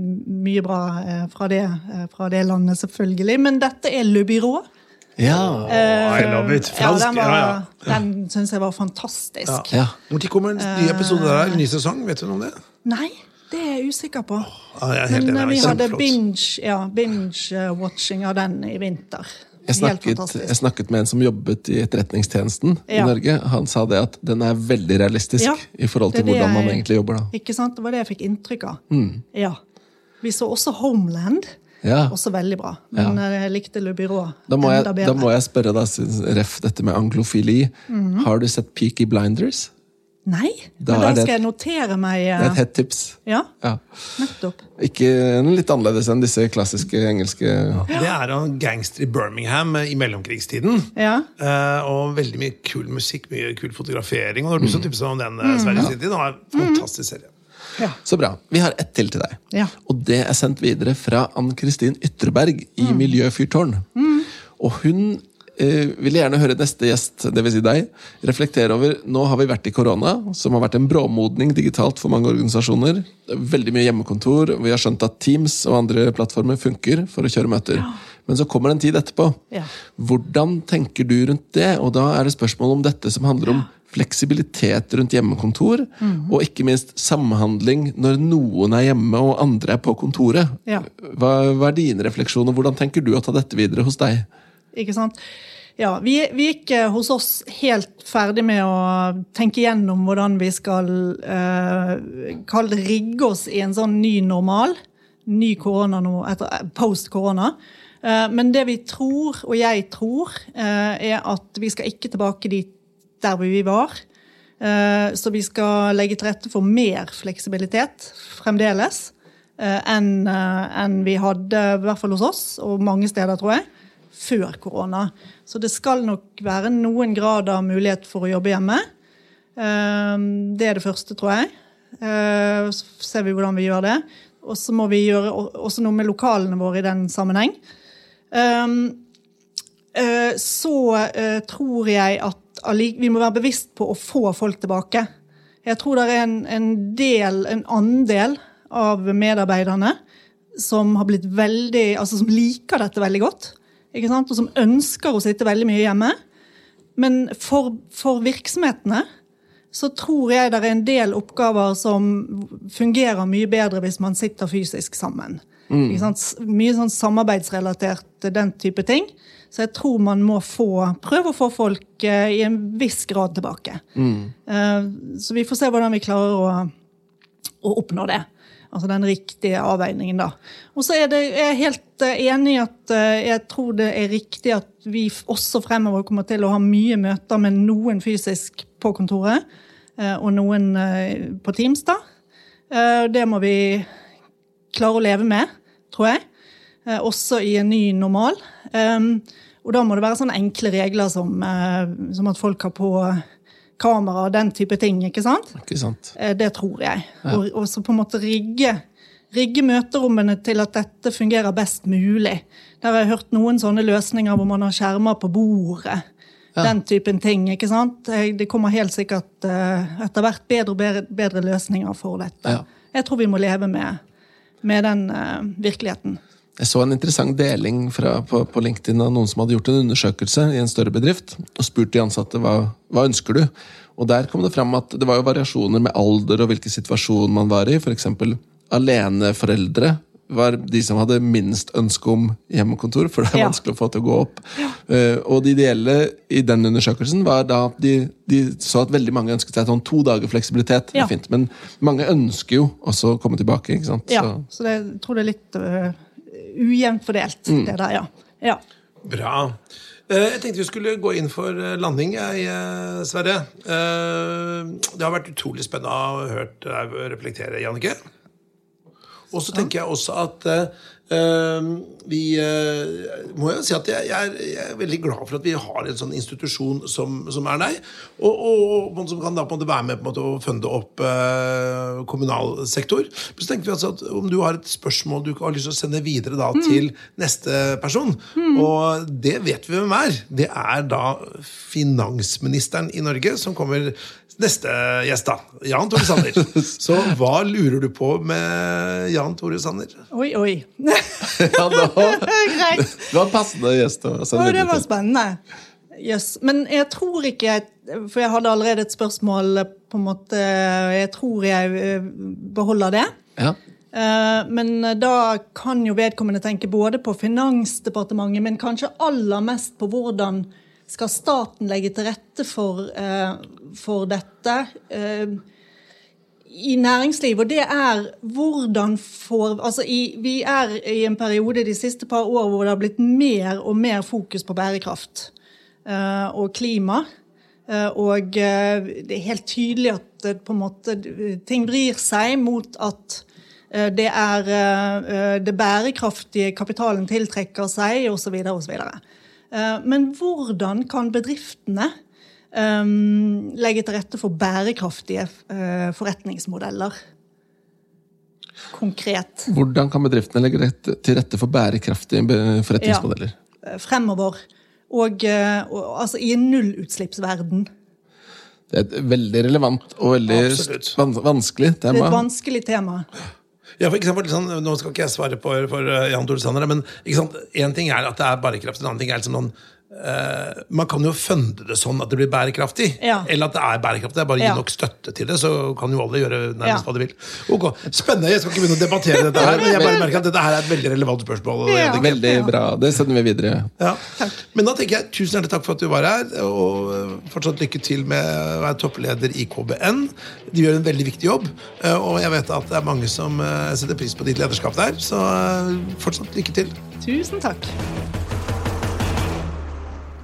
mye bra eh, fra det, eh, fra det landet, selvfølgelig. Men dette er Le Byrå. Ja. I love it. Ja, den, var, ja, ja. den syns jeg var fantastisk. ja. Når kommer en ny episode der? En ny sesong? Vet du noe om det? Nei, det er jeg usikker på. Ja, jeg er Men enig. vi er hadde kjempeflott. binge, ja, binge-watching av den i vinter. Jeg snakket, jeg snakket med en som jobbet i Etterretningstjenesten i Norge. Han sa det at den er veldig realistisk Ja, i forhold til hvordan man jeg- egentlig jobber. da. Ikke sant? Det var det jeg fikk inntrykk av. Mm. Ja. Vi så også Homeland. Ja. Også veldig bra. Men eh, jeg likte Le Byrå Da må, jeg, enda da må jeg spørre da, ref dette med anglofili. Mhm. Har du sett Peaky Blinders? Nei, Da men da skal jeg notere meg eh, Det er et hett tips. Ja, Ja. nettopp. Ikke litt annerledes enn disse klassiske engelske Det er en gangster i Birmingham eh, i mellomkrigstiden. Ja. Eh, og veldig mye kul musikk, mye kul fotografering. Og når du Mm. så tipset om den uh, Sverige City, det var en fantastisk serie. ja. Så bra. Vi har ett til til deg. Ja. Og det er sendt videre fra Ann-Kristin Ytreberg i Mm. Miljøfyrtårn. Og hun eh, vil gjerne høre neste gjest, dvs. Si deg, reflektere over Nå har vi vært i korona, som har vært en bråmodning digitalt for mange organisasjoner. Er Veldig mye hjemmekontor. og Vi har skjønt at Teams og andre plattformer funker for å kjøre møter. Men så kommer det en tid etterpå. Ja. Hvordan tenker du rundt det? Og da er det spørsmål om dette som handler om fleksibilitet rundt hjemmekontor, Mhm. og ikke minst samhandling når noen er hjemme og andre er på kontoret. Ja. Hva, hva er dine refleksjoner? Hvordan tenker du å ta dette videre hos deg? Ikke sant? Ja, vi, vi ikke hos oss helt ferdig med å tenke gjennom hvordan vi skal eh, kalle det rigge oss i en sånn ny normal. ny korona nå, etter post korona. Men det vi tror, og jeg tror, er at vi skal ikke tilbake dit der vi var. Så vi skal legge til rette for mer fleksibilitet fremdeles enn vi hadde, i hvert fall hos oss, og mange steder, tror jeg før korona. Så det skal nok være noen grad av mulighet for å jobbe hjemme. Ehm, det er det første, tror jeg. Ehm, så ser vi hvordan vi gjør det. Og så må vi gjøre også noe med lokalene våre i den sammenheng. Ehm, eh, så eh, tror jeg at vi må være bevisst på å få folk tilbake. Jeg tror det er en, del, en andel av medarbeiderne som har blitt veldig, altså som liker dette veldig godt og som ønsker å sitte veldig mye hjemme. Men for, for, virksomhetene så tror jeg det er en del oppgaver som fungerer mye bedre hvis man sitter fysisk sammen. Mm. Mye sånn samarbeidsrelatert den type ting. Så jeg tror man må få, prøve å få folk eh, i en viss grad tilbake. Mm. Eh, så vi får se hvordan vi klarer å, å oppnå det. Altså den riktige avveiningen, da. Og så er det, jeg er helt eh, enig i at eh, jeg tror det er riktig at vi også fremover kommer til å ha mye møter med noen fysisk på kontoret, eh, og noen på Teams, da. Det må vi klare å leve med, tror jeg. Også i en ny normal. Og da må det være sånne enkle regler som, som at folk har på kamera og den type ting. ikke sant? Ikke sant. Eh, det tror jeg. Ja. Og, og, så på en måte rigge, rigge møterommene til at dette fungerer best mulig. Der har jeg hørt noen sånne løsninger hvor man har skjermer på bordet. Ja. Den typen ting. ikke sant? Det kommer helt sikkert uh, etter hvert bedre og bedre, bedre løsninger for dette. Ja. Jeg tror vi må leve med, med den virkeligheten. Jeg så en interessant deling fra, på, på, LinkedIn av noen som hadde gjort en undersøkelse i en større bedrift og spurt de ansatte hva, hva ønsker du Og Der kom det fram at det var jo variasjoner med alder og hvilken situasjon man var i. F.eks. aleneforeldre var de som hadde minst ønske om hjemmekontor, for det er ja. vanskelig å få til å gå opp. Ja. Uh, og det ideelle i den undersøkelsen var da at de, de så at veldig mange ønsket seg sånn to dager fleksibilitet. Ja. fint, Men mange ønsker jo også å komme tilbake. ikke sant? Ja, så, så det, jeg tror det er litt uh ujevnt fordelt, mm. det der, ja. ja. Bra. Eh, jeg tenkte vi skulle gå inn for eh, landing, jeg, eh, Sverre. Det har vært utrolig spennende å ha hørt deg reflektere, Jannicke. Og så tenker jeg også at vi uh, må jo si at jeg, jeg, er, jeg, er, veldig glad for at vi har en sånn institusjon som, som er deg, og, og, og, som kan da på en måte være med på en måte å funde opp eh, kommunal sektor. Så tenkte vi altså at om du har et spørsmål du har lyst til å sende videre da mm. til neste person, mm. og det vet vi hvem er, det er da finansministeren i Norge som kommer neste gjest, da. Jan Tore Sanner. [LAUGHS] Så hva lurer du på med Jan Tore Sanner? Oi, oi. [LAUGHS] ja, det var, Greit. Det var en passende gjest å Det var spennende. Yes. Men jeg tror ikke For jeg hadde allerede et spørsmål på en måte Jeg tror jeg eh, beholder det. Ja. Eh, men da kan jo vedkommende tenke både på Finansdepartementet, men kanskje aller mest på hvordan skal staten legge til rette for, eh, for dette eh, i næringslivet. Og det er hvordan får Altså, i, vi er i en periode de siste par år hvor det har blitt mer og mer fokus på bærekraft eh, og klima. Og det er helt tydelig at på en måte ting vrir seg mot at det er det bærekraftige kapitalen tiltrekker seg, osv. osv. Eh, men hvordan kan bedriftene um, legge til rette for bærekraftige uh, forretningsmodeller? Konkret. Hvordan kan bedriftene legge til rette for bærekraftige forretningsmodeller? Ja, fremover. Og, og altså i en nullutslippsverden. Det er et veldig relevant og veldig vanskelig tema. Det er et vanskelig tema. Ja, for eksempel, sånn, Nå skal ikke jeg svare på, for eh, Jan Tore Sanner, men én ting er at det er bærekraft, en annen ting er liksom noen eh, Man kan jo funde det sånn at det blir bærekraftig. Ja. Eller at det er bærekraftig. Det er bare å gi Ja. nok støtte til det, så kan jo alle gjøre nærmest Ja. hva de vil. Ok, Spennende. Jeg skal ikke begynne å debattere dette her, men jeg bare merker at dette her er et veldig relevant spørsmål. Veldig bra. Det sender vi videre. Ja. Men da tenker jeg tusen hjertelig takk for at du var her, og eh, fortsatt lykke til med å være toppleder i KBN. De gjør en veldig viktig jobb, eh, og jeg vet at det er mange som setter pris på ditt lederskap der, så fortsatt lykke til. Tusen takk.